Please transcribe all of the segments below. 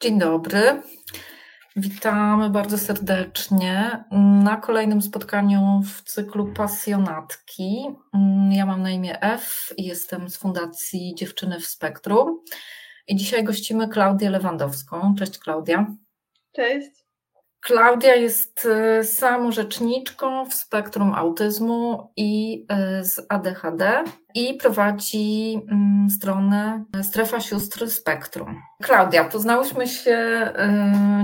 Dzień dobry. Witamy bardzo serdecznie na kolejnym spotkaniu w cyklu Pasjonatki. Ja mam na imię F i jestem z Fundacji Dziewczyny w Spektrum. I dzisiaj gościmy Klaudię Lewandowską. Cześć Klaudia. Cześć. Klaudia jest e, samorzeczniczką w spektrum autyzmu i e, z ADHD i prowadzi mm, stronę Strefa Sióstr Spektrum. Klaudia, poznałyśmy się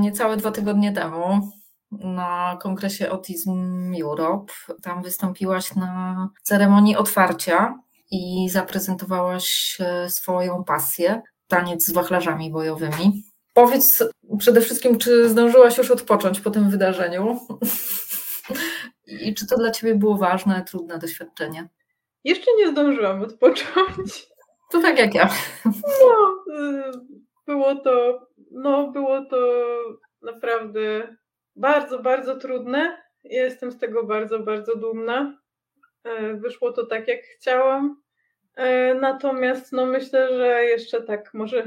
niecałe dwa tygodnie temu na kongresie Autism Europe. Tam wystąpiłaś na ceremonii otwarcia i zaprezentowałaś swoją pasję taniec z wachlarzami bojowymi. Powiedz przede wszystkim, czy zdążyłaś już odpocząć po tym wydarzeniu? I czy to dla Ciebie było ważne, trudne doświadczenie? Jeszcze nie zdążyłam odpocząć. To tak jak ja. No, y, było to, no, było to naprawdę bardzo, bardzo trudne. Jestem z tego bardzo, bardzo dumna. E, wyszło to tak, jak chciałam. E, natomiast no, myślę, że jeszcze tak może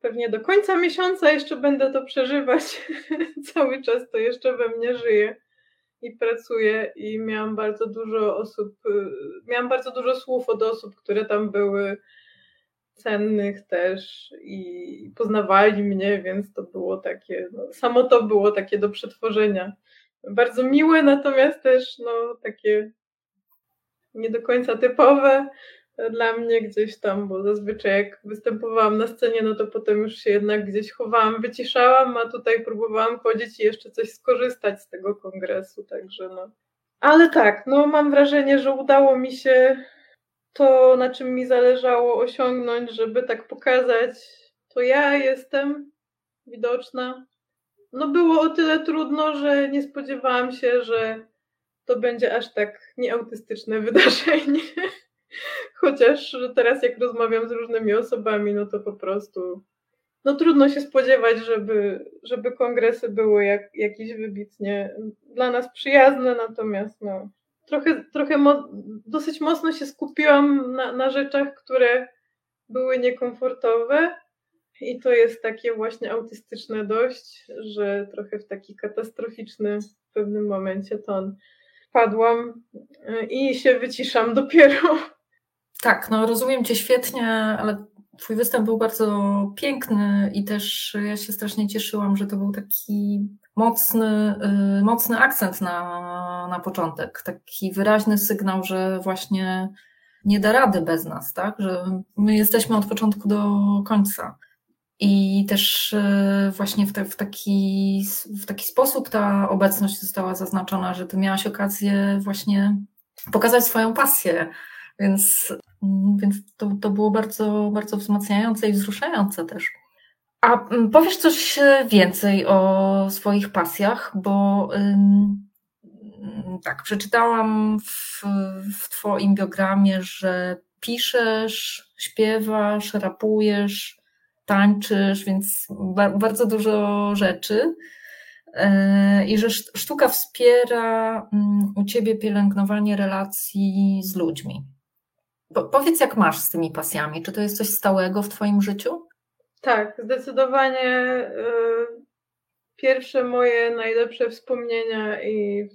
pewnie do końca miesiąca jeszcze będę to przeżywać. Cały czas to jeszcze we mnie żyje i pracuję i miałam bardzo dużo osób, y, miałam bardzo dużo słów od osób, które tam były cennych też i poznawali mnie, więc to było takie, no, samo to było takie do przetworzenia. Bardzo miłe, natomiast też no, takie nie do końca typowe, dla mnie gdzieś tam, bo zazwyczaj jak występowałam na scenie, no to potem już się jednak gdzieś chowałam, wyciszałam, a tutaj próbowałam chodzić i jeszcze coś skorzystać z tego kongresu, także no. Ale tak, no mam wrażenie, że udało mi się to, na czym mi zależało osiągnąć, żeby tak pokazać, to ja jestem widoczna. No było o tyle trudno, że nie spodziewałam się, że to będzie aż tak nieautystyczne wydarzenie. Chociaż teraz jak rozmawiam z różnymi osobami, no to po prostu no trudno się spodziewać, żeby, żeby kongresy były jak, jakieś wybitnie dla nas przyjazne, natomiast no, trochę, trochę mo dosyć mocno się skupiłam na, na rzeczach, które były niekomfortowe i to jest takie właśnie autystyczne dość, że trochę w taki katastroficzny w pewnym momencie ton padłam i się wyciszam dopiero tak, no rozumiem Cię świetnie, ale Twój występ był bardzo piękny i też ja się strasznie cieszyłam, że to był taki mocny, y, mocny akcent na, na początek, taki wyraźny sygnał, że właśnie nie da rady bez nas, tak? Że my jesteśmy od początku do końca. I też y, właśnie w, te, w, taki, w taki sposób ta obecność została zaznaczona, że ty miałaś okazję właśnie pokazać swoją pasję więc, więc to, to było bardzo, bardzo wzmacniające i wzruszające też. A mm, powiesz coś więcej o swoich pasjach, bo ym, tak, przeczytałam w, w Twoim biogramie, że piszesz, śpiewasz, rapujesz, tańczysz, więc bardzo dużo rzeczy. E, I że sztuka wspiera mm, u Ciebie pielęgnowanie relacji z ludźmi. Powiedz, jak masz z tymi pasjami? Czy to jest coś stałego w Twoim życiu? Tak, zdecydowanie. Y, pierwsze moje najlepsze wspomnienia i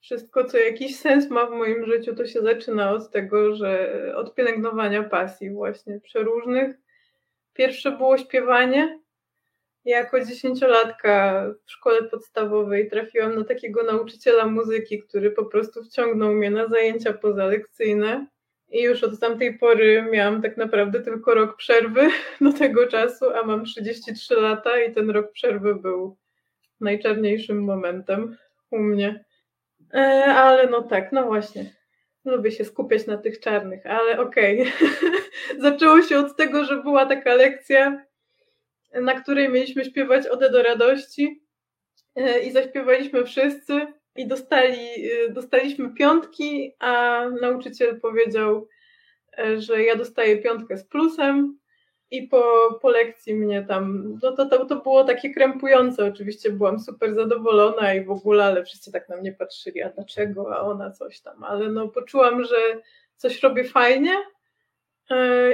wszystko, co jakiś sens ma w moim życiu, to się zaczyna od tego, że od pielęgnowania pasji, właśnie przeróżnych. Pierwsze było śpiewanie. Jako dziesięciolatka w szkole podstawowej trafiłam na takiego nauczyciela muzyki, który po prostu wciągnął mnie na zajęcia pozalekcyjne i już od tamtej pory miałam tak naprawdę tylko rok przerwy do tego czasu, a mam 33 lata i ten rok przerwy był najczarniejszym momentem u mnie. E, ale no tak, no właśnie. Lubię się skupiać na tych czarnych, ale okej. Okay. Zaczęło się od tego, że była taka lekcja, na której mieliśmy śpiewać Ode do radości e, i zaśpiewaliśmy wszyscy i dostali, y, dostaliśmy piątki, a nauczyciel powiedział, e, że ja dostaję piątkę z plusem i po, po lekcji mnie tam, no to, to, to było takie krępujące, oczywiście byłam super zadowolona i w ogóle, ale wszyscy tak na mnie patrzyli, a dlaczego, a ona coś tam, ale no poczułam, że coś robię fajnie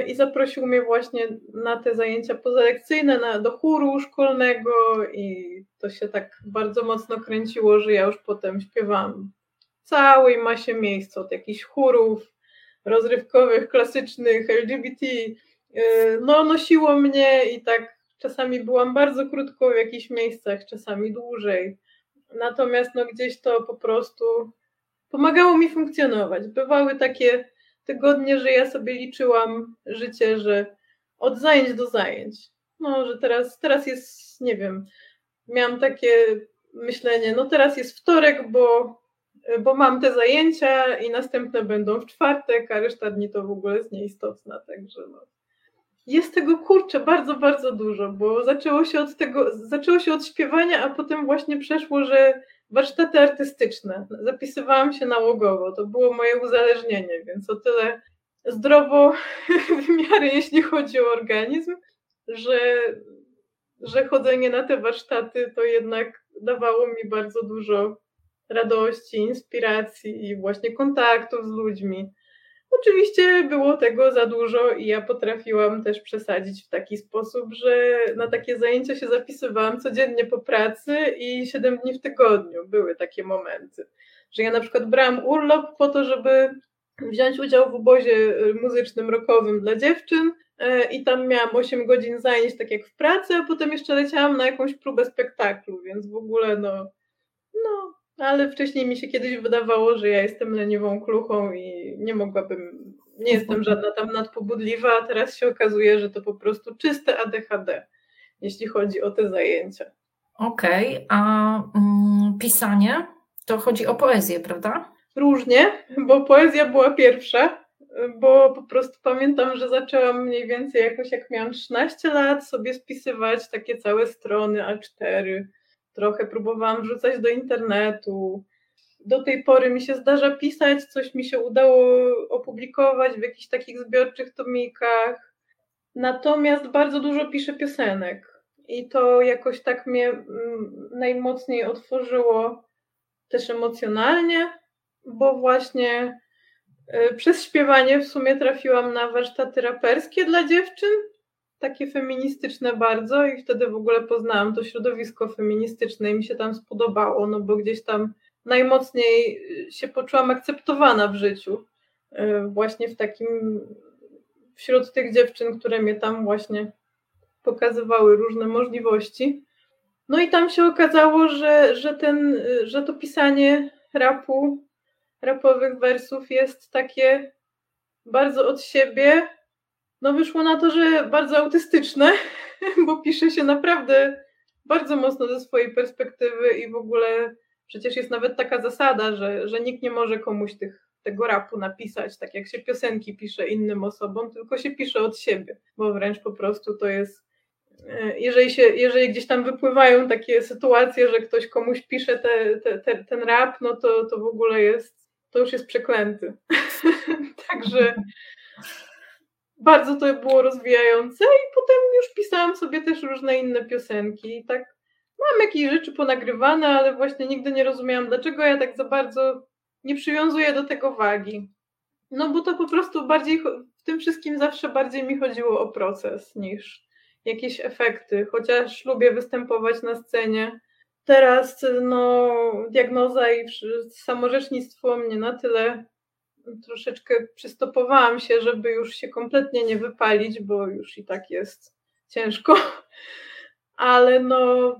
i zaprosił mnie właśnie na te zajęcia pozalekcyjne, na, do chóru szkolnego i to się tak bardzo mocno kręciło, że ja już potem śpiewałam w całej masie miejsc, od jakichś chórów rozrywkowych, klasycznych, LGBT, e, no nosiło mnie i tak czasami byłam bardzo krótko w jakichś miejscach, czasami dłużej. Natomiast no gdzieś to po prostu pomagało mi funkcjonować. Bywały takie tygodnie, że ja sobie liczyłam życie, że od zajęć do zajęć. No, że teraz, teraz jest, nie wiem, miałam takie myślenie, no teraz jest wtorek, bo, bo mam te zajęcia i następne będą w czwartek, a reszta dni to w ogóle jest nieistotna, także no. Jest tego kurczę bardzo, bardzo dużo, bo zaczęło się od tego, zaczęło się od śpiewania, a potem właśnie przeszło, że warsztaty artystyczne. Zapisywałam się nałogowo, to było moje uzależnienie, więc o tyle zdrowo w miarę, jeśli chodzi o organizm, że, że chodzenie na te warsztaty to jednak dawało mi bardzo dużo radości, inspiracji i właśnie kontaktów z ludźmi. Oczywiście było tego za dużo i ja potrafiłam też przesadzić w taki sposób, że na takie zajęcia się zapisywałam codziennie po pracy i 7 dni w tygodniu. Były takie momenty, że ja na przykład brałam urlop po to, żeby wziąć udział w obozie muzycznym rokowym dla dziewczyn e, i tam miałam 8 godzin zajęć tak jak w pracy, a potem jeszcze leciałam na jakąś próbę spektaklu, więc w ogóle no, no ale wcześniej mi się kiedyś wydawało, że ja jestem leniwą kluchą i nie mogłabym, nie jestem żadna tam nadpobudliwa, a teraz się okazuje, że to po prostu czyste ADHD, jeśli chodzi o te zajęcia. Okej, okay, a mm, pisanie to chodzi o poezję, prawda? Różnie, bo poezja była pierwsza, bo po prostu pamiętam, że zaczęłam mniej więcej jakoś jak miałam 13 lat sobie spisywać takie całe strony A4 trochę próbowałam wrzucać do internetu. Do tej pory mi się zdarza pisać, coś mi się udało opublikować w jakichś takich zbiorczych tomikach. Natomiast bardzo dużo piszę piosenek i to jakoś tak mnie mm, najmocniej otworzyło też emocjonalnie, bo właśnie y, przez śpiewanie w sumie trafiłam na warsztaty raperskie dla dziewczyn takie feministyczne bardzo i wtedy w ogóle poznałam to środowisko feministyczne i mi się tam spodobało, no bo gdzieś tam najmocniej się poczułam akceptowana w życiu. E, właśnie w takim, wśród tych dziewczyn, które mnie tam właśnie pokazywały różne możliwości. No i tam się okazało, że, że, ten, że to pisanie rapu, rapowych wersów jest takie bardzo od siebie, no wyszło na to, że bardzo autystyczne, bo pisze się naprawdę bardzo mocno ze swojej perspektywy i w ogóle przecież jest nawet taka zasada, że, że nikt nie może komuś tych, tego rapu napisać, tak jak się piosenki pisze innym osobom, tylko się pisze od siebie, bo wręcz po prostu to jest e, jeżeli, się, jeżeli gdzieś tam wypływają takie sytuacje, że ktoś komuś pisze te, te, te, ten rap, no to, to w ogóle jest, to już jest przeklęty. Także bardzo to było rozwijające i potem już pisałam sobie też różne inne piosenki i tak mam jakieś rzeczy ponagrywane, ale właśnie nigdy nie rozumiałam, dlaczego ja tak za bardzo nie przywiązuję do tego wagi. No bo to po prostu bardziej, w tym wszystkim zawsze bardziej mi chodziło o proces niż jakieś efekty, chociaż lubię występować na scenie. Teraz no, diagnoza i samorzecznictwo mnie na tyle troszeczkę przystopowałam się, żeby już się kompletnie nie wypalić, bo już i tak jest ciężko. Ale no,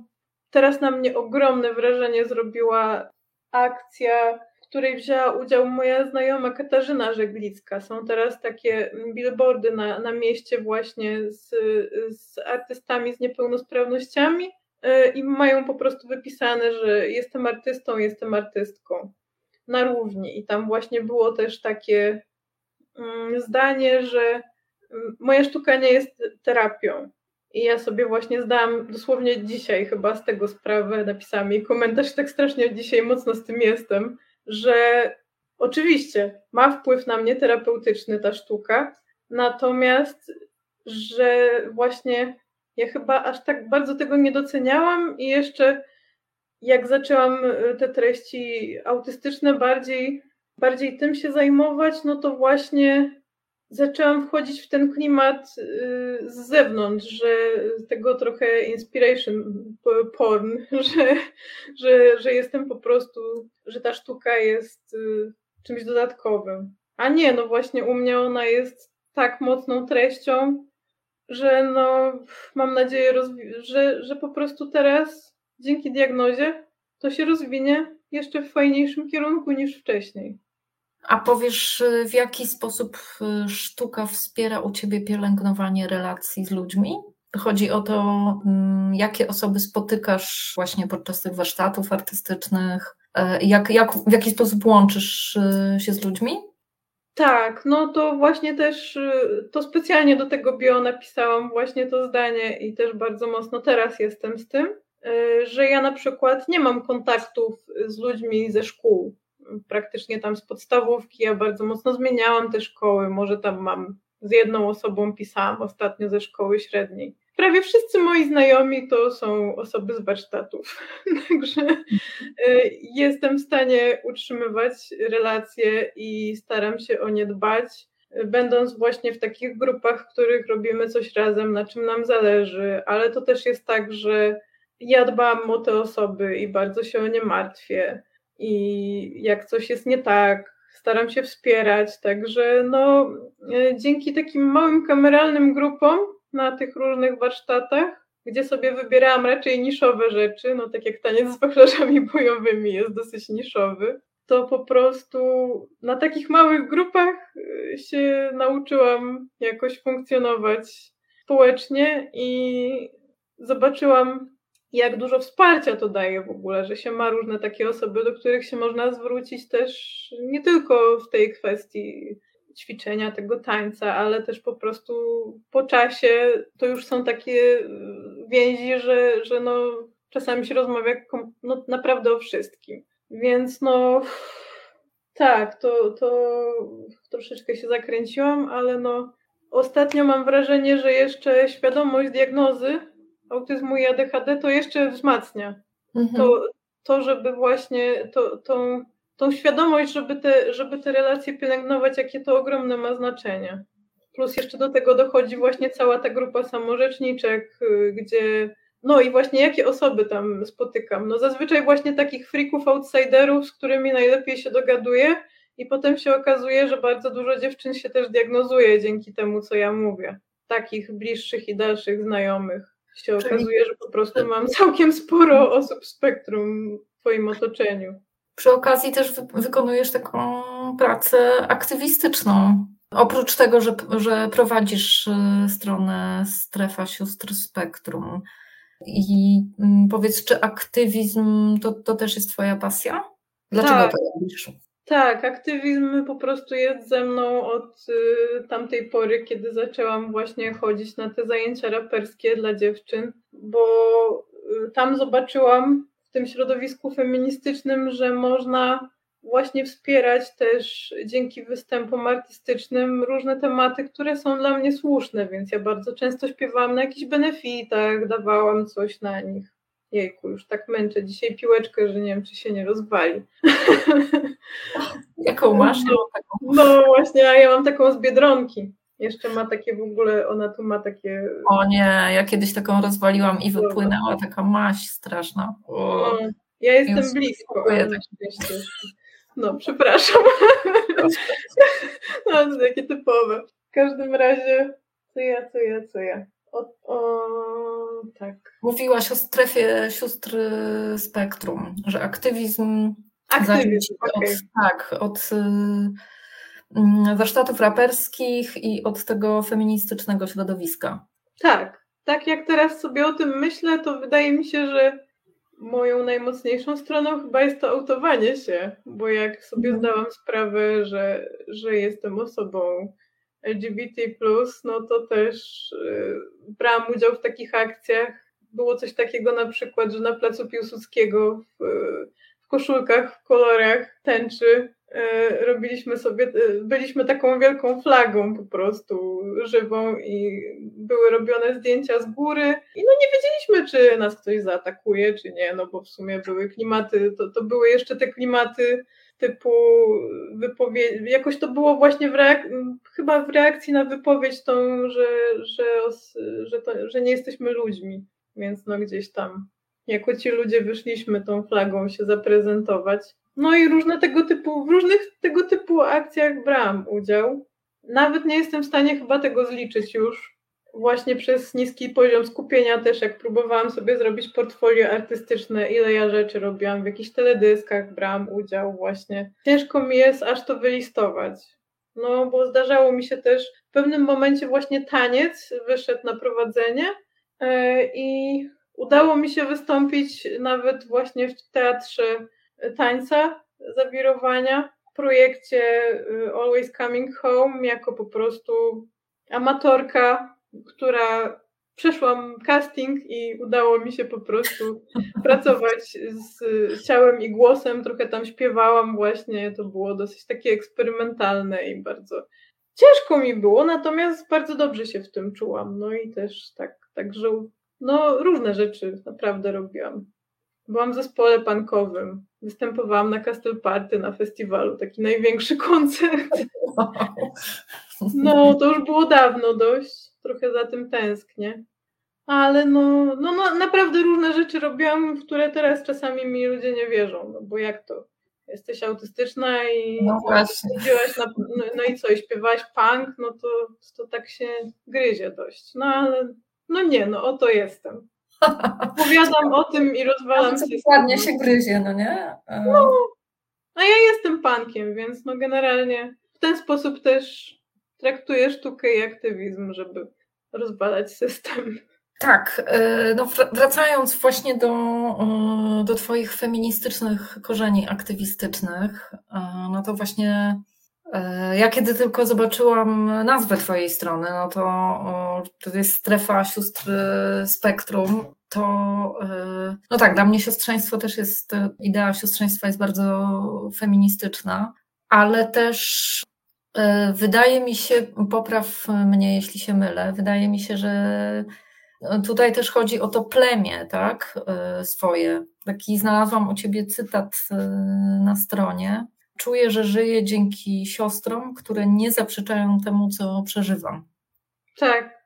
teraz na mnie ogromne wrażenie zrobiła akcja, w której wzięła udział moja znajoma Katarzyna Żeglicka. Są teraz takie billboardy na, na mieście właśnie z, z artystami z niepełnosprawnościami y, i mają po prostu wypisane, że jestem artystą, jestem artystką na równi. I tam właśnie było też takie mm, zdanie, że mm, moja sztuka nie jest terapią. I ja sobie właśnie zdałam dosłownie dzisiaj chyba z tego sprawę, napisałam jej komentarz, tak strasznie dzisiaj mocno z tym jestem, że oczywiście ma wpływ na mnie terapeutyczny ta sztuka, natomiast, że właśnie ja chyba aż tak bardzo tego nie doceniałam i jeszcze jak zaczęłam y, te treści autystyczne bardziej, bardziej tym się zajmować, no to właśnie zaczęłam wchodzić w ten klimat y, z zewnątrz, że tego trochę inspiration porn, że, że, że jestem po prostu, że ta sztuka jest y, czymś dodatkowym. A nie, no właśnie u mnie ona jest tak mocną treścią, że no mam nadzieję, że, że po prostu teraz dzięki diagnozie to się rozwinie jeszcze w fajniejszym kierunku niż wcześniej. A powiesz, w jaki sposób y, sztuka wspiera u ciebie pielęgnowanie relacji z ludźmi? Chodzi o to, mm, jakie osoby spotykasz właśnie podczas tych warsztatów artystycznych, e, jak, jak, w jaki sposób łączysz y, się z ludźmi? Tak, no to właśnie też y, to specjalnie do tego bio napisałam właśnie to zdanie i też bardzo mocno teraz jestem z tym, że ja na przykład nie mam kontaktów z ludźmi ze szkół praktycznie tam z podstawówki. Ja bardzo mocno zmieniałam te szkoły. Może tam mam z jedną osobą pisałam ostatnio ze szkoły średniej. Prawie wszyscy moi znajomi to są osoby z warsztatów, także e, jestem w stanie utrzymywać relacje i staram się o nie dbać, będąc właśnie w takich grupach, w których robimy coś razem, na czym nam zależy, ale to też jest tak, że ja dbam o te osoby i bardzo się o nie martwię i jak coś jest nie tak, staram się wspierać. Także no, e, dzięki takim małym kameralnym grupom na tych różnych warsztatach, gdzie sobie wybierałam raczej niszowe rzeczy, no tak jak taniec z wachlarzami bojowymi jest dosyć niszowy, to po prostu na takich małych grupach e, się nauczyłam jakoś funkcjonować społecznie i zobaczyłam jak dużo wsparcia to daje w ogóle, że się ma różne takie osoby, do których się można zwrócić też nie tylko w tej kwestii ćwiczenia tego tańca, ale też po prostu po czasie to już są takie więzi, że, że no, czasami się rozmawia no, naprawdę o wszystkim. Więc no tak, to, to troszeczkę się zakręciłam, ale no ostatnio mam wrażenie, że jeszcze świadomość diagnozy autyzmu i ADHD, to jeszcze wzmacnia. Mhm. To, to, żeby właśnie to, tą, tą świadomość, żeby te, żeby te relacje pielęgnować, jakie to ogromne ma znaczenie. Plus jeszcze do tego dochodzi właśnie cała ta grupa samorzeczniczek, y, gdzie no i właśnie jakie osoby tam spotykam? No zazwyczaj właśnie takich freaków, outsiderów, z którymi najlepiej się dogaduję i potem się okazuje, że bardzo dużo dziewczyn się też diagnozuje dzięki temu, co ja mówię. Takich bliższych i dalszych znajomych się okazuje, że po prostu mam całkiem sporo osób w spektrum w Twoim otoczeniu. Przy okazji też wykonujesz taką pracę aktywistyczną. Oprócz tego, że, że prowadzisz y, stronę Strefa Sióstr Spektrum. I mm, powiedz, czy aktywizm to, to też jest Twoja pasja? Dlaczego tak. to robisz? Tak, aktywizm po prostu jest ze mną od y, tamtej pory, kiedy zaczęłam właśnie chodzić na te zajęcia raperskie dla dziewczyn, bo y, tam zobaczyłam w tym środowisku feministycznym, że można właśnie wspierać też dzięki występom artystycznym różne tematy, które są dla mnie słuszne, więc ja bardzo często śpiewałam na jakichś benefitach, dawałam coś na nich. Jejku, już tak męczę dzisiaj piłeczkę, że nie wiem, czy się nie rozwali. Jaką masz? No, no właśnie, a ja mam taką z Biedronki. Jeszcze ma takie w ogóle, ona tu ma takie... O nie, ja kiedyś taką rozwaliłam i wypłynęła taka maść straszna. No, ja jestem Już blisko. Tak no, przepraszam. no, to takie typowe. W każdym razie, co ja, co ja, co ja. O, o, tak. Mówiłaś o strefie sióstr spektrum, że aktywizm. Aktywizm, okay. od, tak, od y, warsztatów raperskich i od tego feministycznego środowiska. Tak, tak jak teraz sobie o tym myślę, to wydaje mi się, że moją najmocniejszą stroną chyba jest to autowanie się, bo jak sobie mhm. zdałam sprawę, że, że jestem osobą LGBT, no to też y, brałam udział w takich akcjach. Było coś takiego na przykład, że na placu Piłsudskiego w, w koszulkach, w kolorach tęczy y, robiliśmy sobie, y, byliśmy taką wielką flagą po prostu żywą i były robione zdjęcia z góry i no nie wiedzieliśmy, czy nas ktoś zaatakuje, czy nie, no bo w sumie były klimaty, to, to były jeszcze te klimaty typu wypowiedź, jakoś to było właśnie w reak- chyba w reakcji na wypowiedź tą, że, że, że, to, że nie jesteśmy ludźmi, więc no gdzieś tam jako ci ludzie wyszliśmy tą flagą się zaprezentować. No i różne tego typu, w różnych tego typu akcjach brałam udział. Nawet nie jestem w stanie chyba tego zliczyć już, właśnie przez niski poziom skupienia też, jak próbowałam sobie zrobić portfolio artystyczne, ile ja rzeczy robiłam, w jakichś teledyskach brałam udział właśnie. Ciężko mi jest aż to wylistować. No, bo zdarzało mi się też w pewnym momencie właśnie taniec wyszedł na prowadzenie yy, i udało mi się wystąpić nawet właśnie w teatrze tańca, zawirowania, w projekcie y, Always Coming Home, jako po prostu amatorka która przeszłam casting i udało mi się po prostu pracować z ciałem i głosem. Trochę tam śpiewałam właśnie. To było dosyć takie eksperymentalne i bardzo ciężko mi było, natomiast bardzo dobrze się w tym czułam. No i też tak, także no różne rzeczy naprawdę robiłam. Byłam w zespole punkowym. Występowałam na Castle Party na festiwalu, taki największy koncert. No, to już było dawno dość trochę za tym tęsknię. Ale no, no, no naprawdę różne rzeczy robiłam, w które teraz czasami mi ludzie nie wierzą, no bo jak to? Jesteś autystyczna i no. Na, no, no, i co, i śpiewałaś punk, no to, to tak się gryzie dość. No ale no nie, no oto jestem. Opowiadam o tym i rozwalam się. Dokładnie się gryzie, no nie? No, a ja jestem punkiem, więc no generalnie w ten sposób też traktuję sztukę i aktywizm, żeby rozbalać system. Tak, e, no wracając właśnie do, e, do Twoich feministycznych korzeni aktywistycznych, e, no to właśnie ja kiedy tylko zobaczyłam nazwę Twojej strony, no to to jest strefa sióstr spektrum, to no tak, dla mnie siostrzeństwo też jest, idea siostrzeństwa jest bardzo feministyczna, ale też wydaje mi się, popraw mnie, jeśli się mylę, wydaje mi się, że tutaj też chodzi o to plemię, tak, e, swoje. Taki znalazłam u ciebie cytat e, na stronie. Czuję, że żyję dzięki siostrom, które nie zaprzeczają temu, co przeżywam. Tak.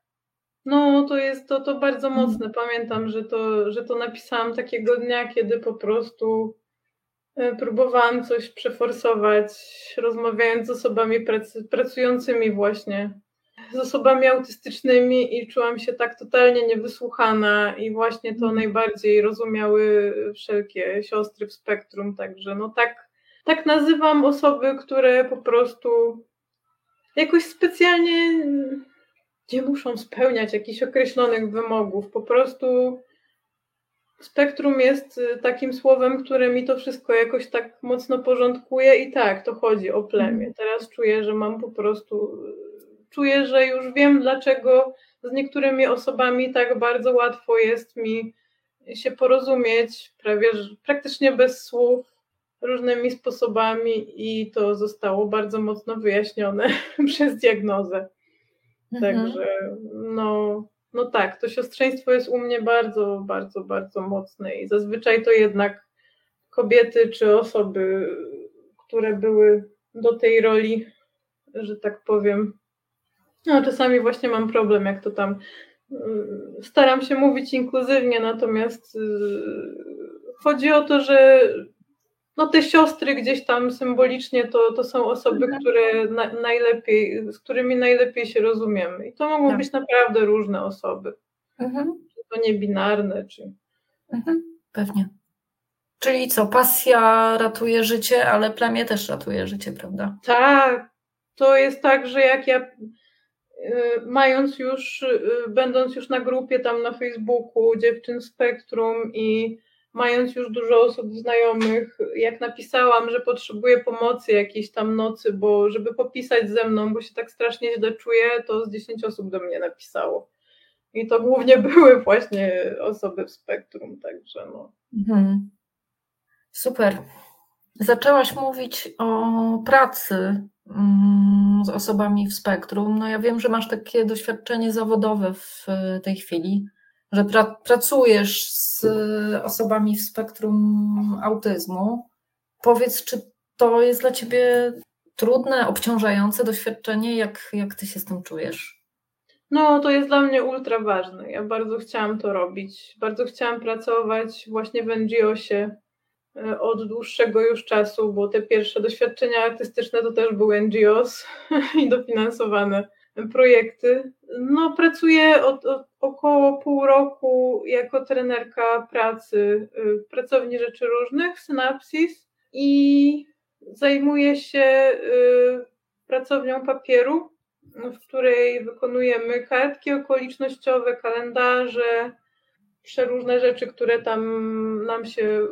No, to jest to, to bardzo mocne. Pamiętam, że to, że to napisałam takiego dnia, kiedy po prostu E, próbowałam coś przeforsować, rozmawiając z osobami pracy, pracującymi właśnie, z osobami autystycznymi i czułam się tak totalnie niewysłuchana i właśnie to mhm. najbardziej rozumiały wszelkie siostry w spektrum, także no tak, tak nazywam osoby, które po prostu jakoś specjalnie nie muszą spełniać jakichś określonych wymogów, po prostu Spektrum jest y, takim słowem, które mi to wszystko jakoś tak mocno porządkuje i tak, to chodzi o plemię. Mhm. Teraz czuję, że mam po prostu, czuję, że już wiem, dlaczego z niektórymi osobami tak bardzo łatwo jest mi się porozumieć, prawie praktycznie bez słów, różnymi sposobami i to zostało bardzo mocno wyjaśnione przez diagnozę. Mhm. Także no, no tak, to siostrzeństwo jest u mnie bardzo, bardzo, bardzo mocne i zazwyczaj to jednak kobiety czy osoby, które były do tej roli, że tak powiem. No, czasami właśnie mam problem, jak to tam. Y, staram się mówić inkluzywnie, natomiast y, chodzi o to, że no te siostry gdzieś tam symbolicznie to, to są osoby, mhm. które na, najlepiej, z którymi najlepiej się rozumiemy. I to mogą tak. być naprawdę różne osoby. Mhm. Czy to niebinarne, czy. Mhm. Pewnie. Czyli co, pasja ratuje życie, ale plemię też ratuje życie, prawda? Tak. To jest tak, że jak ja y, mając już, y, będąc już na grupie tam na Facebooku dziewczyn Spektrum i mając już dużo osób znajomych, jak napisałam, że potrzebuję pomocy jakiejś tam nocy, bo żeby popisać ze mną, bo się tak strasznie źle czuję, to z 10 osób do mnie napisało. I to głównie były właśnie osoby w spektrum, także no. Mhm. Super. Zaczęłaś mówić o pracy mm, z osobami w spektrum. No ja wiem, że masz takie doświadczenie zawodowe w tej chwili że pra pracujesz z osobami w spektrum autyzmu. Powiedz, czy to jest dla ciebie trudne, obciążające doświadczenie? Jak, jak ty się z tym czujesz? No, to jest dla mnie ultra ważne. Ja bardzo chciałam to robić. Bardzo chciałam pracować właśnie w NGO-sie e, od dłuższego już czasu, bo te pierwsze doświadczenia artystyczne to też były NGOs i dofinansowane projekty. No, pracuję od, od około pół roku jako trenerka pracy w pracowni rzeczy różnych, Synapsis i zajmuję się y, pracownią papieru, w której wykonujemy kartki okolicznościowe, kalendarze, przeróżne rzeczy, które tam nam się y,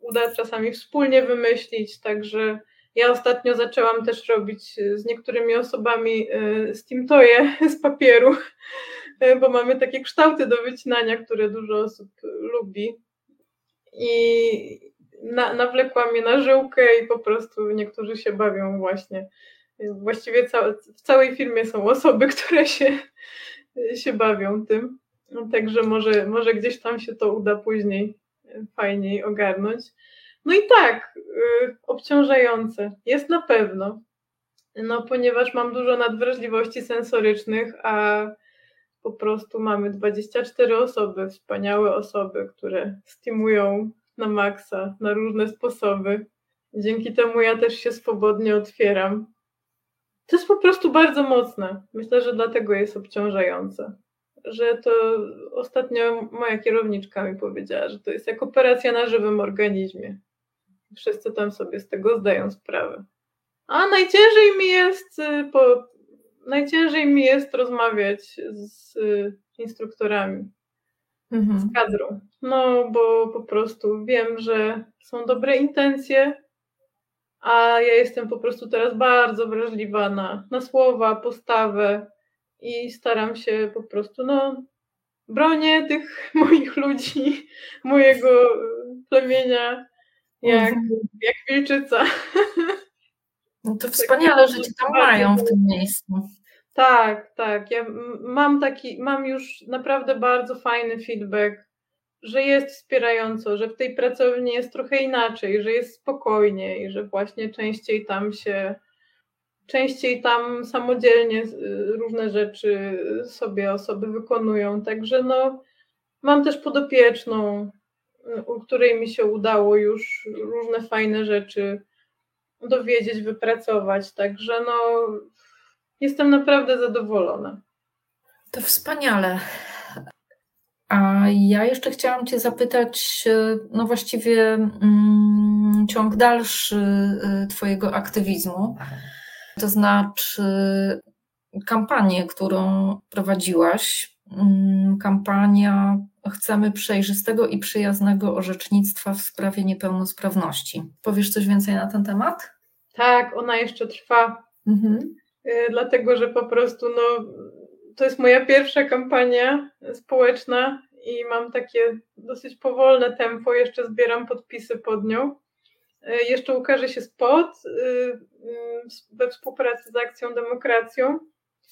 uda czasami wspólnie wymyślić. Także ja ostatnio zaczęłam też robić z niektórymi osobami y, steamtoje z papieru, bo mamy takie kształty do wycinania, które dużo osób lubi. I na, nawlekła mnie na żyłkę i po prostu niektórzy się bawią właśnie. Właściwie ca w całej firmie są osoby, które się, się bawią tym. No, także może, może gdzieś tam się to uda później fajniej ogarnąć. No i tak, obciążające jest na pewno. No, ponieważ mam dużo nadwrażliwości sensorycznych, a po prostu mamy 24 osoby, wspaniałe osoby, które stymują na maksa, na różne sposoby. Dzięki temu ja też się swobodnie otwieram. To jest po prostu bardzo mocne. Myślę, że dlatego jest obciążające. Że to ostatnio moja kierowniczka mi powiedziała, że to jest jak operacja na żywym organizmie. Wszyscy tam sobie z tego zdają sprawę. A najciężej mi jest y, po, najciężej mi jest rozmawiać z instruktorami mhm. z kadrą. No, bo po prostu wiem, że są dobre intencje, a ja jestem po prostu teraz bardzo wrażliwa na, na słowa, postawę i staram się po prostu, no, bronię tych moich ludzi, mojego plemienia, jak, jak wilczyca. No to wspaniale, że cię tam mają w tym miejscu. Tak, tak. Ja mam taki, mam już naprawdę bardzo fajny feedback, że jest wspierająco, że w tej pracowni jest trochę inaczej, że jest spokojniej, że właśnie częściej tam się, częściej tam samodzielnie różne rzeczy sobie osoby wykonują. Także no, mam też podopieczną, u której mi się udało już różne fajne rzeczy dowiedzieć, wypracować. Także no, jestem naprawdę zadowolona. To wspaniale. A ja jeszcze chciałam Cię zapytać, no właściwie mm, ciąg dalszy y, Twojego aktywizmu, to znaczy kampanię, którą prowadziłaś, mm, kampania Chcemy przejrzystego i przyjaznego orzecznictwa w sprawie niepełnosprawności. Powiesz coś więcej na ten temat? Tak, ona jeszcze trwa. Mhm. Y, dlatego że po prostu no, to jest moja pierwsza kampania społeczna i mam takie dosyć powolne tempo, jeszcze zbieram podpisy pod nią. Y, jeszcze ukaże się spot y, we współpracy z Akcją Demokracją.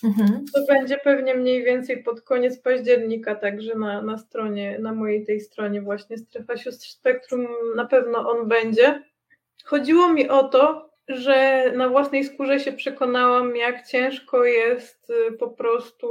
Mhm. To będzie pewnie mniej więcej pod koniec października, także na, na stronie, na mojej tej stronie właśnie Strefa Sióstr Spektrum na pewno on będzie. Chodziło mi o to, że na własnej skórze się przekonałam, jak ciężko jest y, po prostu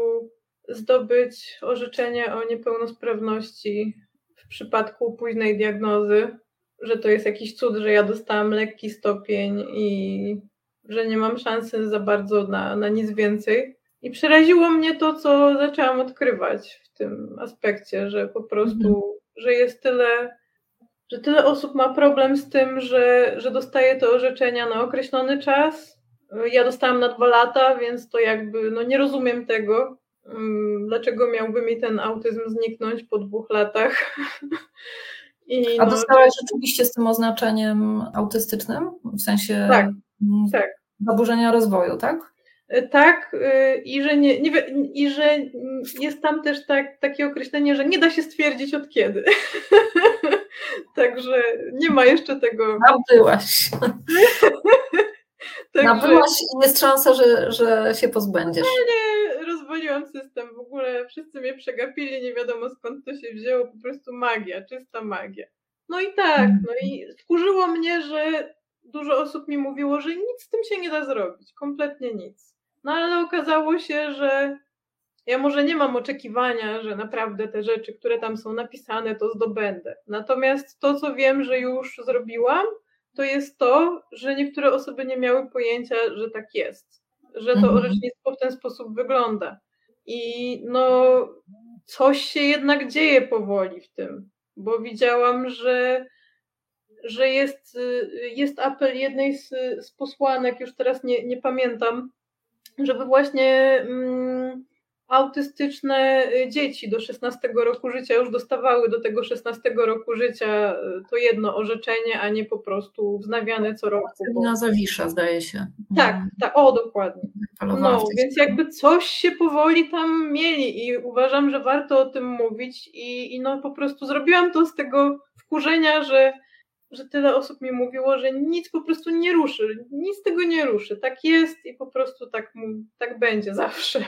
zdobyć orzeczenie o niepełnosprawności w przypadku późnej diagnozy, że to jest jakiś cud, że ja dostałam lekki stopień i że nie mam szansy za bardzo na, na nic więcej. I przeraziło mnie to, co zaczęłam odkrywać w tym aspekcie, że po prostu, mhm. że jest tyle że tyle osób ma problem z tym, że, że dostaje te orzeczenia na określony czas. Ja dostałam na dwa lata, więc to jakby, no nie rozumiem tego. Mm, dlaczego miałby mi ten autyzm zniknąć po dwóch latach? I A no, dostałaś rzeczywiście z tym oznaczeniem autystycznym? W sensie tak, tak. zaburzenia rozwoju, tak? Tak, y, i że, nie, nie, i że jest tam też tak, takie określenie, że nie da się stwierdzić od kiedy. Także nie ma jeszcze tego. Nabyłaś. Także... Nabyłaś i jest szansa, że, że się pozbędziesz. Nie, nie, rozwaliłam system, w ogóle wszyscy mnie przegapili, nie wiadomo skąd to się wzięło, po prostu magia, czysta magia. No i tak, no i wkurzyło mnie, że dużo osób mi mówiło, że nic z tym się nie da zrobić, kompletnie nic. No ale okazało się, że ja może nie mam oczekiwania, że naprawdę te rzeczy, które tam są napisane, to zdobędę. Natomiast to, co wiem, że już zrobiłam, to jest to, że niektóre osoby nie miały pojęcia, że tak jest, że to mhm. orzecznictwo w ten sposób wygląda. I no, coś się jednak dzieje powoli w tym, bo widziałam, że, że jest, jest apel jednej z, z posłanek, już teraz nie, nie pamiętam, żeby właśnie. Mm, autystyczne y, dzieci do 16 roku życia już dostawały do tego 16 roku życia y, to jedno orzeczenie, a nie po prostu wznawiane co roku. Bo... Na Zawisza, zdaje się. Tak, tak, o dokładnie. No, więc jakby coś się powoli tam mieli i uważam, że warto o tym mówić i, i no po prostu zrobiłam to z tego wkurzenia, że że tyle osób mi mówiło, że nic po prostu nie ruszy, nic tego nie ruszy. Tak jest i po prostu tak, tak będzie zawsze.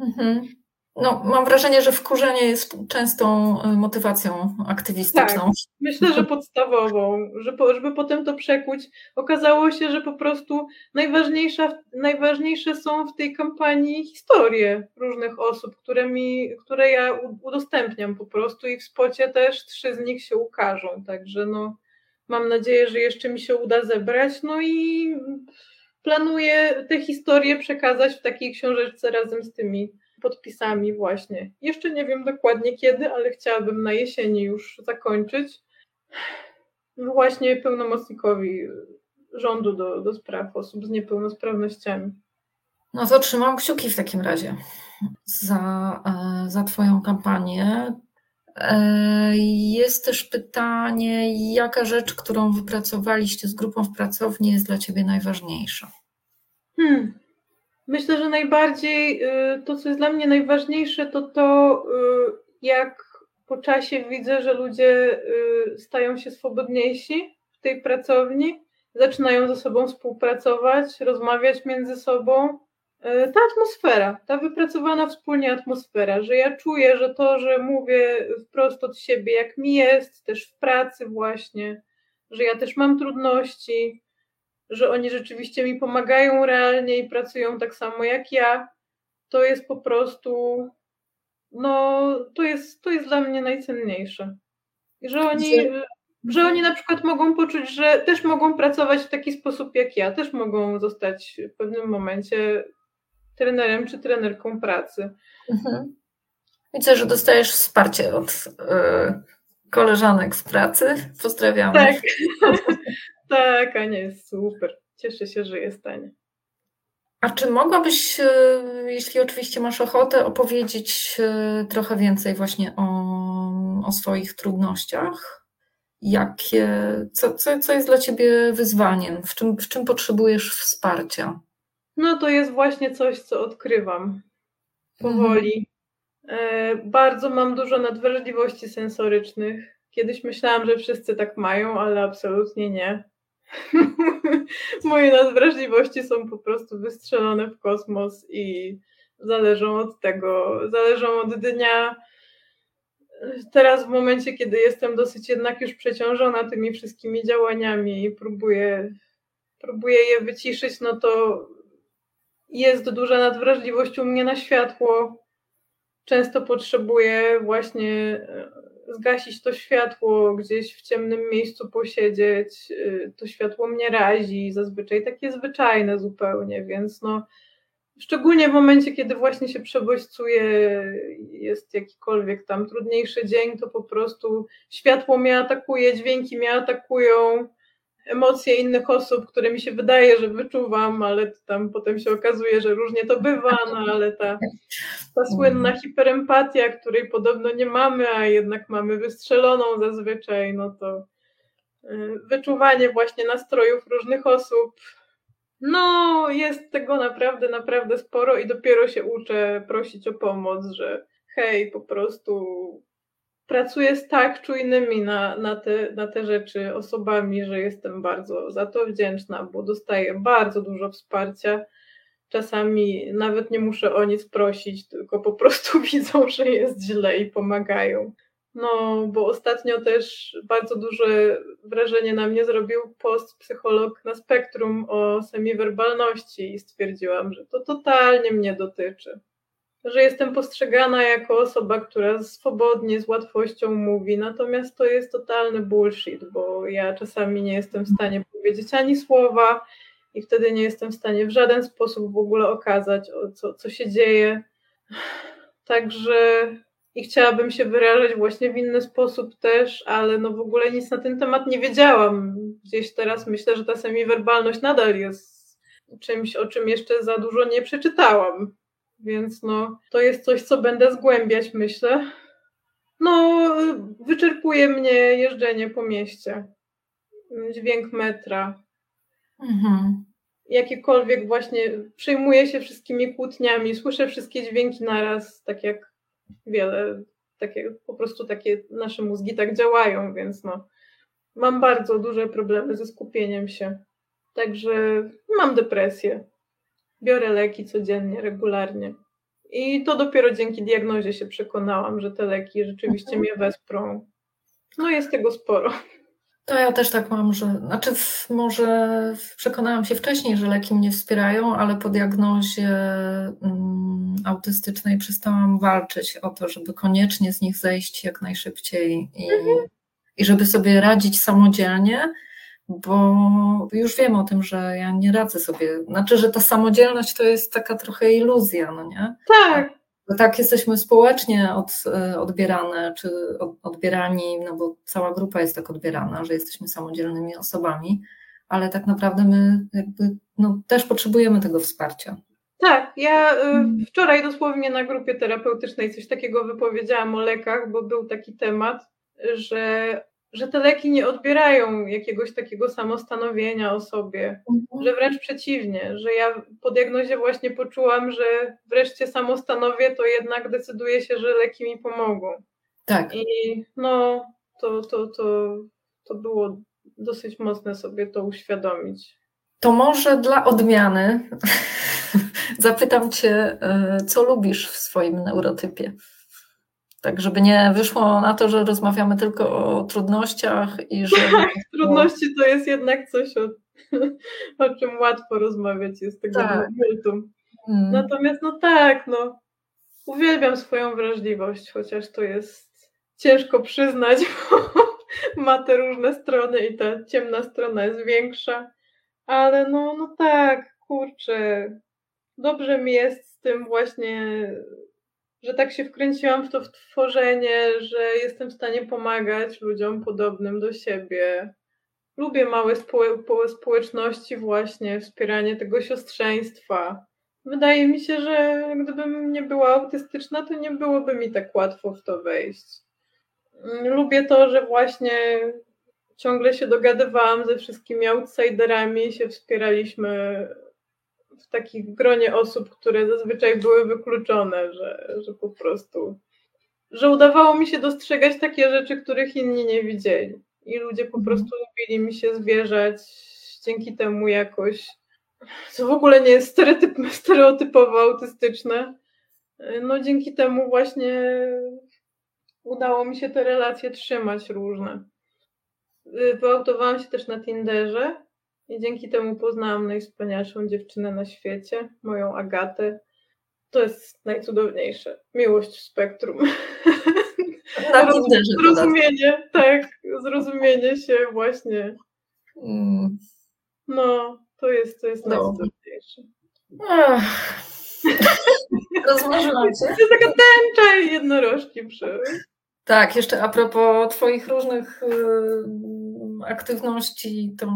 Mhm. No, mam wrażenie, że wkurzenie jest częstą y, motywacją aktywistyczną. Tak, myślę, że podstawową, żeby, żeby potem to przekuć. Okazało się, że po prostu najważniejsza, najważniejsze są w tej kampanii historie różnych osób, które, mi, które ja udostępniam po prostu i w spocie też trzy z nich się ukażą. Także no, mam nadzieję, że jeszcze mi się uda zebrać. No i planuję te historie przekazać w takiej książeczce razem z tymi podpisami właśnie. Jeszcze nie wiem dokładnie kiedy, ale chciałabym na jesieni już zakończyć. Właśnie pełnomocnikowi rządu do, do spraw osób z niepełnosprawnościami. No to trzymam kciuki w takim razie za, e, za Twoją kampanię. E, jest też pytanie, jaka rzecz, którą wypracowaliście z grupą w pracowni jest dla Ciebie najważniejsza? Hmm. Myślę, że najbardziej y, to, co jest dla mnie najważniejsze, to to, y, jak po czasie widzę, że ludzie y, stają się swobodniejsi w tej pracowni, zaczynają ze sobą współpracować, rozmawiać między sobą. Ta atmosfera, ta wypracowana wspólnie atmosfera, że ja czuję, że to, że mówię wprost od siebie, jak mi jest, też w pracy właśnie, że ja też mam trudności, że oni rzeczywiście mi pomagają realnie i pracują tak samo jak ja, to jest po prostu, no, to jest, to jest dla mnie najcenniejsze. Że oni, że oni na przykład mogą poczuć, że też mogą pracować w taki sposób jak ja, też mogą zostać w pewnym momencie trenerem czy trenerką pracy. Mhm. Widzę, że dostajesz wsparcie od y, koleżanek z pracy. Pozdrawiamy. Tak. Tak, Ania jest super. Cieszę się, że jest Ania. A czy mogłabyś, e, jeśli oczywiście masz ochotę, opowiedzieć e, trochę więcej właśnie o, o swoich trudnościach? Jakie, co, co, co jest dla Ciebie wyzwaniem? W czym, w czym potrzebujesz wsparcia? No to jest właśnie coś, co odkrywam powoli. Mhm. Bardzo mam dużo nadwrażliwości sensorycznych. Kiedyś myślałam, że wszyscy tak mają, ale absolutnie nie. Moje nadwrażliwości są po prostu wystrzelone w kosmos i zależą od tego, zależą od dnia. Teraz w momencie, kiedy jestem dosyć jednak już przeciążona tymi wszystkimi działaniami i próbuję, próbuję je wyciszyć, no to jest duża nadwrażliwość u mnie na światło. Często potrzebuję właśnie zgasić to światło, gdzieś w ciemnym miejscu posiedzieć, y, to światło mnie razi, zazwyczaj takie zwyczajne zupełnie, więc no, szczególnie w momencie, kiedy właśnie się przebodźcuje, jest jakikolwiek tam trudniejszy dzień, to po prostu światło mnie atakuje, dźwięki mnie atakują, emocje innych osób, które mi się wydaje, że wyczuwam, ale tam potem się okazuje, że różnie to bywa, no ale ta, ta słynna hiperempatia, której podobno nie mamy, a jednak mamy wystrzeloną zazwyczaj, no to y, wyczuwanie właśnie nastrojów różnych osób. No, jest tego naprawdę, naprawdę sporo i dopiero się uczę prosić o pomoc, że hej, po prostu pracuję z tak czujnymi na, na, te, na te rzeczy osobami, że jestem bardzo za to wdzięczna, bo dostaję bardzo dużo wsparcia. czasami nawet nie muszę o nic prosić, tylko po prostu widzą, że jest źle i pomagają. No, bo ostatnio też bardzo duże wrażenie na mnie zrobił post psycholog na spektrum o semiwerbalności i stwierdziłam, że to totalnie mnie dotyczy. Że jestem postrzegana jako osoba, która swobodnie, z łatwością mówi, natomiast to jest totalny bullshit, bo ja czasami nie jestem w stanie powiedzieć ani słowa i wtedy nie jestem w stanie w żaden sposób w ogóle okazać, co, co się dzieje. Także i chciałabym się wyrażać właśnie w inny sposób też, ale no w ogóle nic na ten temat nie wiedziałam. Gdzieś teraz myślę, że ta semiwerbalność nadal jest czymś, o czym jeszcze za dużo nie przeczytałam. Więc no, to jest coś, co będę zgłębiać, myślę. No, wyczerpuje mnie jeżdżenie po mieście. Dźwięk metra. Mhm. Jakiekolwiek właśnie przejmuję się wszystkimi kłótniami, słyszę wszystkie dźwięki naraz, tak jak wiele, takie, po prostu takie nasze mózgi tak działają, więc no, mam bardzo duże problemy ze skupieniem się. Także mam depresję. Biorę leki codziennie, regularnie. I to dopiero dzięki diagnozie się przekonałam, że te leki rzeczywiście mnie wesprą. No jest tego sporo. To ja też tak mam, że znaczy może przekonałam się wcześniej, że leki mnie wspierają, ale po diagnozie mm, autystycznej przestałam walczyć o to, żeby koniecznie z nich zejść jak najszybciej i, mhm. i żeby sobie radzić samodzielnie, bo już wiem o tym, że ja nie radzę sobie. Znaczy, że ta samodzielność to jest taka trochę iluzja, no nie? Tak, tak jesteśmy społecznie od, e, odbierane, czy odbierani, no bo cała grupa jest tak odbierana, że jesteśmy samodzielnymi osobami, ale tak naprawdę my jakby no, też potrzebujemy tego wsparcia. Tak, ja e, mm. wczoraj dosłownie na grupie terapeutycznej coś takiego wypowiedziałam o lekach, bo był taki temat, że że te leki nie odbierają jakiegoś takiego samostanowienia o sobie, mhm. że wręcz przeciwnie, że ja po diagnozie właśnie poczułam, że wreszcie samostanowię, to jednak decyduję się, że leki mi pomogą. Tak. I no, to, to, to, to było dosyć mocne sobie to uświadomić. To może dla odmiany zapytam Cię, e, co lubisz w swoim neurotypie? Tak, żeby nie wyszło na to, że rozmawiamy tylko o trudnościach i że. Tak, trudności to jest jednak coś, o, o czym łatwo rozmawiać, jest tego tak. multum. Hmm. Natomiast, no tak, no, uwielbiam swoją wrażliwość, chociaż to jest ciężko przyznać, bo ma te różne strony i ta ciemna strona jest większa. Ale no, no tak, kurczę, dobrze mi jest z tym właśnie że tak się wkręciłam w to w tworzenie, że jestem w stanie pomagać ludziom podobnym do siebie. Lubię małe społeczności, właśnie wspieranie tego siostrzeństwa. Wydaje mi się, że gdybym nie była autystyczna, to nie byłoby mi tak łatwo w to wejść. Lubię to, że właśnie ciągle się dogadywałam ze wszystkimi outsiderami, się wspieraliśmy w takich gronie osób, które zazwyczaj były wykluczone, że, że po prostu, że udawało mi się dostrzegać takie rzeczy, których inni nie widzieli. I ludzie po mhm. prostu lubili mi się zwierzać dzięki temu jakoś, co w ogóle nie jest stereotyp, stereotypowo autystyczne. No dzięki temu właśnie udało mi się te relacje trzymać różne. Wyautowałam się też na Tinderze i dzięki temu poznałam najwspanialszą dziewczynę na świecie, moją Agatę. To jest najcudowniejsze. Miłość w spektrum. Na zrozumienie, tak, zrozumienie się właśnie. Mm. No, to jest, to jest no. najcudowniejsze. Rozmarzyłam się. To jest taka tęcza i jednorożki przy. Tak, jeszcze a propos Twoich różnych y, aktywności, to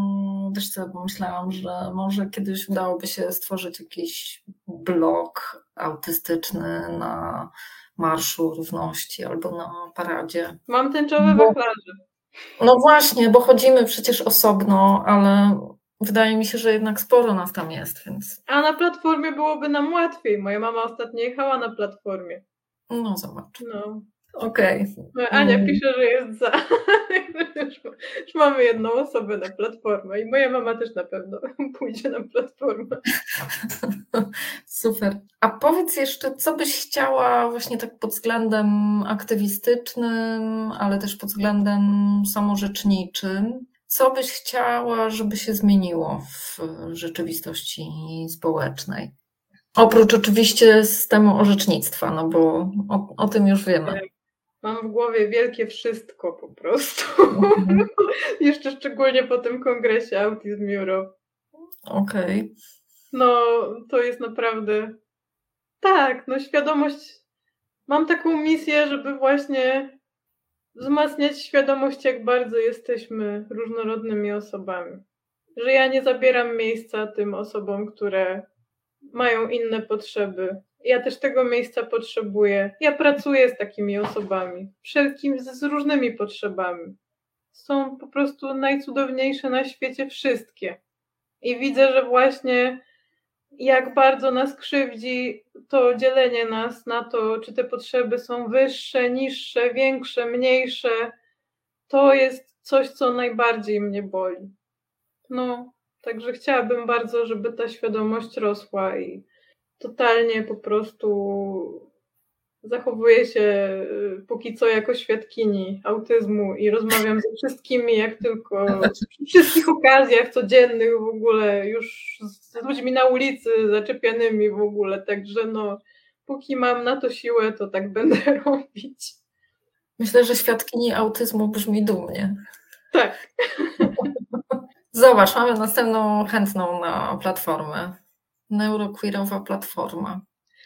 też sobie pomyślałam, że może kiedyś udałoby się stworzyć jakiś blog autystyczny na Marszu Równości albo na paradzie. Mam tęczowe bo, wachlarze. No właśnie, bo chodzimy przecież osobno, ale wydaje mi się, że jednak sporo nas tam jest, więc... A na platformie byłoby nam łatwiej. Moja mama ostatnio jechała na platformie. No zobacz. No. Okej. Okay. No, Ania mm. pisze, że jest za. już mamy jedną osobę na platformę i moja mama też na pewno pójdzie na platformę. Super. A powiedz jeszcze, co byś chciała właśnie tak pod względem aktywistycznym, ale też pod względem samorzeczniczym? Co byś chciała, żeby się zmieniło w rzeczywistości społecznej? Oprócz oczywiście systemu orzecznictwa, no bo o, o tym już wiemy. Mam w głowie wielkie wszystko po prostu. Mhm. Jeszcze szczególnie po tym kongresie Autism Europe. Okej. Okay. No, to jest naprawdę. Tak, no świadomość. Mam taką misję, żeby właśnie wzmacniać świadomość, jak bardzo jesteśmy różnorodnymi osobami. Że ja nie zabieram miejsca tym osobom, które mają inne potrzeby, ja też tego miejsca potrzebuję. Ja pracuję z takimi osobami, wszelkim z, z różnymi potrzebami. Są po prostu najcudowniejsze na świecie wszystkie. I widzę, że właśnie jak bardzo nas krzywdzi to dzielenie nas na to, czy te potrzeby są wyższe, niższe, większe, mniejsze. To jest coś, co najbardziej mnie boli. No, także chciałabym bardzo, żeby ta świadomość rosła i totalnie po prostu zachowuję się y, póki co jako świadkini autyzmu i rozmawiam ze wszystkimi, jak tylko przy wszystkich okazjach codziennych w ogóle, już z ludźmi na ulicy zaczepianymi w ogóle, także no póki mam na to siłę, to tak będę robić. Myślę, że świadkini autyzmu brzmi dumnie. Tak. Zobacz, mamy następną chętną na platformę neuroqueerowa platforma.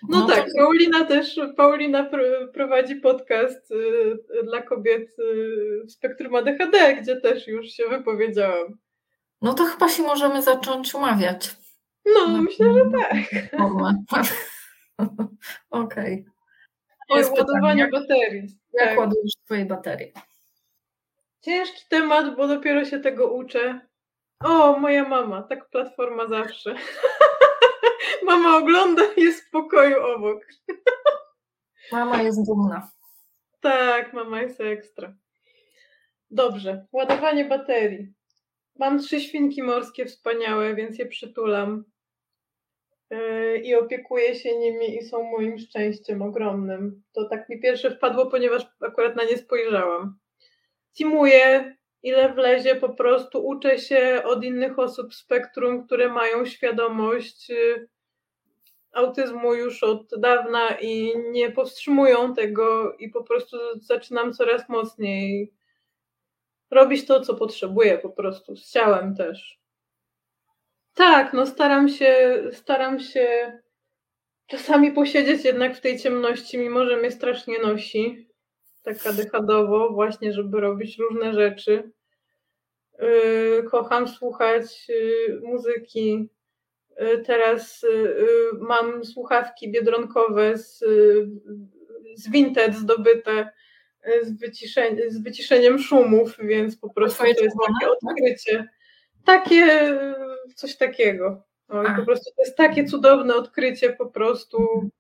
No, no tak, to... Paulina też, Paulina prowadzi podcast y, dla kobiet y, w spektrum ADHD, gdzie też już się wypowiedziałam. No to chyba się możemy zacząć umawiać. No, no myślę, że tak. Okej. Okay. O ładowanie baterii. Jak tak. ładujesz twoje baterie? Ciężki temat, bo dopiero się tego uczę. O, moja mama, tak platforma zawsze. Mama ogląda jest w pokoju obok. Mama jest dumna. Tak, mama jest ekstra. Dobrze, ładowanie baterii. Mam trzy świnki morskie wspaniałe, więc je przytulam. Yy, I opiekuję się nimi i są moim szczęściem ogromnym. To tak mi pierwsze wpadło, ponieważ akurat na nie spojrzałam. Timuję, ile wlezie, po prostu uczę się od innych osób spektrum, które mają świadomość yy, autyzmu już od dawna i nie powstrzymują tego i po prostu zaczynam coraz mocniej robić to, co potrzebuję po prostu, z ciałem też. Tak, no staram się, staram się czasami posiedzieć jednak w tej ciemności, mimo że mnie strasznie nosi, tak dechadowo, właśnie, żeby robić różne rzeczy. Yy, kocham słuchać yy, muzyki, Y, teraz mam słuchawki biedronkowe z, z Vinted zdobyte z, wyciszeń, z wyciszeniem szumów, więc po prostu to jest takie tak? odkrycie. Takie, coś takiego. No, po prostu to jest takie cudowne odkrycie po prostu.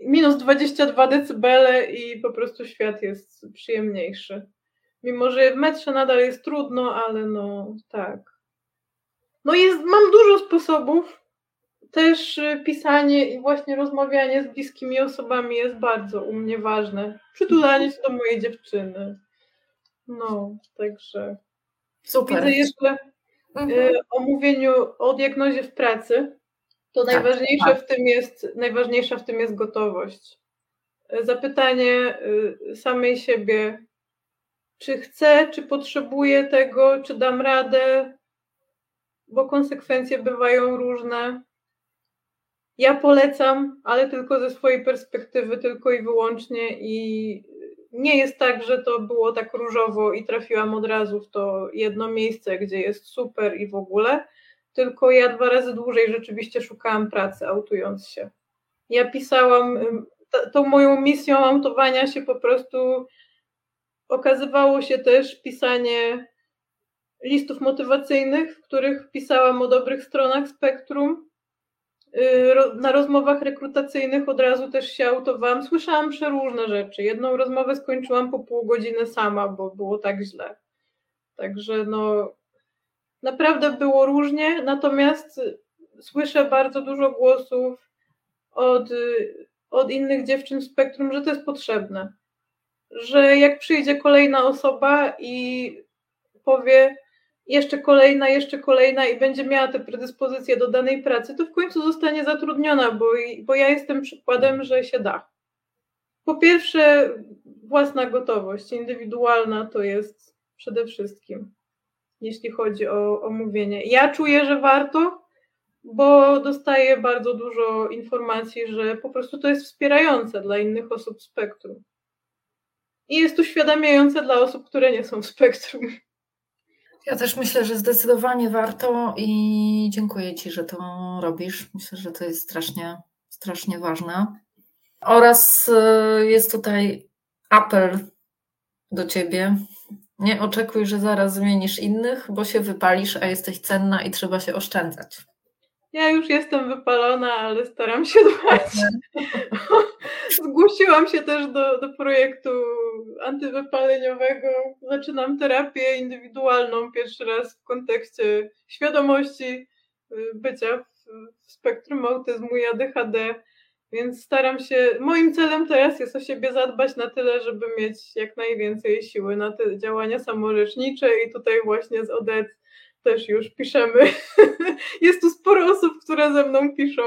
Minus 22 decybele i po prostu świat jest przyjemniejszy. Mimo, że w metrze nadal jest trudno, ale no tak. No jest, mam dużo sposobów, też y, pisanie i właśnie rozmawianie z bliskimi osobami jest bardzo u mnie ważne. Przytulanie się do mojej dziewczyny. No, także. Super. Widzę jeszcze mhm. y, o mówieniu o diagnozie w pracy. To tak, najważniejsze tak. w tym jest, najważniejsza w tym jest gotowość. Zapytanie y, samej siebie, czy chcę, czy potrzebuję tego, czy dam radę, bo konsekwencje bywają różne. Ja polecam, ale tylko ze swojej perspektywy, tylko i wyłącznie. I nie jest tak, że to było tak różowo i trafiłam od razu w to jedno miejsce, gdzie jest super i w ogóle. Tylko ja dwa razy dłużej rzeczywiście szukałam pracy, autując się. Ja pisałam, tą moją misją autowania się po prostu okazywało się też pisanie listów motywacyjnych, w których pisałam o dobrych stronach spektrum y, na rozmowach rekrutacyjnych od razu też się autowałam. Słyszałam przeróżne rzeczy. Jedną rozmowę skończyłam po pół godziny sama, bo było tak źle. Także no, naprawdę było różnie, natomiast słyszę bardzo dużo głosów od, od innych dziewczyn w spektrum, że to jest potrzebne. Że jak przyjdzie kolejna osoba i powie jeszcze kolejna, jeszcze kolejna i będzie miała te predyspozycje do danej pracy, to w końcu zostanie zatrudniona, bo, bo ja jestem przykładem, że się da. Po pierwsze, własna gotowość indywidualna to jest przede wszystkim, jeśli chodzi o, o mówienie. Ja czuję, że warto, bo dostaję bardzo dużo informacji, że po prostu to jest wspierające dla innych osób spektrum. I jest uświadamiające dla osób, które nie są w spektrum. Ja też myślę, że zdecydowanie warto i dziękuję Ci, że to robisz. Myślę, że to jest strasznie, strasznie ważne. Oraz y, jest tutaj apel do Ciebie. Nie oczekuj, że zaraz zmienisz innych, bo się wypalisz, a jesteś cenna i trzeba się oszczędzać. Ja już jestem wypalona, ale staram się dbać. Zgłosiłam się też do, do projektu antywypaleniowego. Zaczynam terapię indywidualną pierwszy raz w kontekście świadomości y, bycia w, w spektrum autyzmu i ADHD. Więc staram się, moim celem teraz jest o siebie zadbać na tyle, żeby mieć jak najwięcej siły na te działania samorzecznicze i tutaj właśnie z Odet też już piszemy. Jest tu sporo osób, które ze mną piszą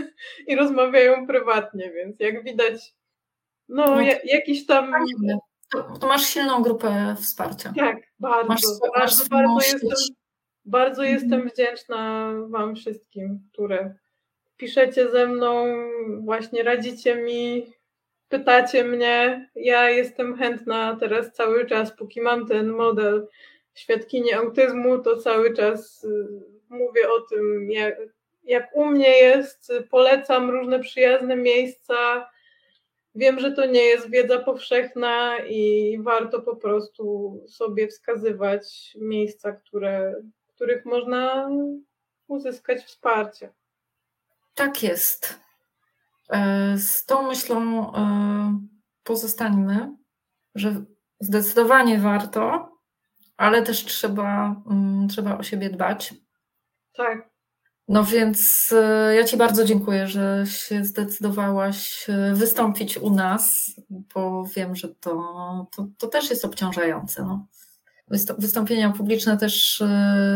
i rozmawiają prywatnie, więc jak widać, no, no jakiś tam. To, masz silną grupę wsparcia. Tak, bardzo. Masz, bardzo, masz bardzo, jestem, bardzo mhm. jestem wdzięczna Wam wszystkim, które piszecie ze mną, właśnie radzicie mi, pytacie mnie. Ja jestem chętna teraz cały czas, póki mam ten model świadkini autyzmu, to cały czas y, mówię o tym, jak, jak u mnie jest, polecam różne przyjazne miejsca. Wiem, że to nie jest wiedza powszechna i warto po prostu sobie wskazywać miejsca, które, których można uzyskać wsparcie. Tak jest. E, z tą myślą e, pozostańmy, że zdecydowanie warto, ale też trzeba, mm, trzeba o siebie dbać. Tak. No więc e, ja Ci bardzo dziękuję, że się zdecydowałaś wystąpić u nas, bo wiem, że to, to, to też jest obciążające. No. Wystąpienia publiczne też,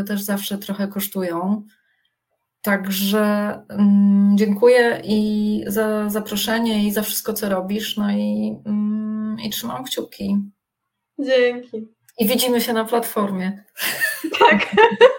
też zawsze trochę kosztują. Także mm, dziękuję i za zaproszenie i za wszystko, co robisz. No i, mm, i trzymam kciuki. Dzięki. I widzimy się na platformie. Tak.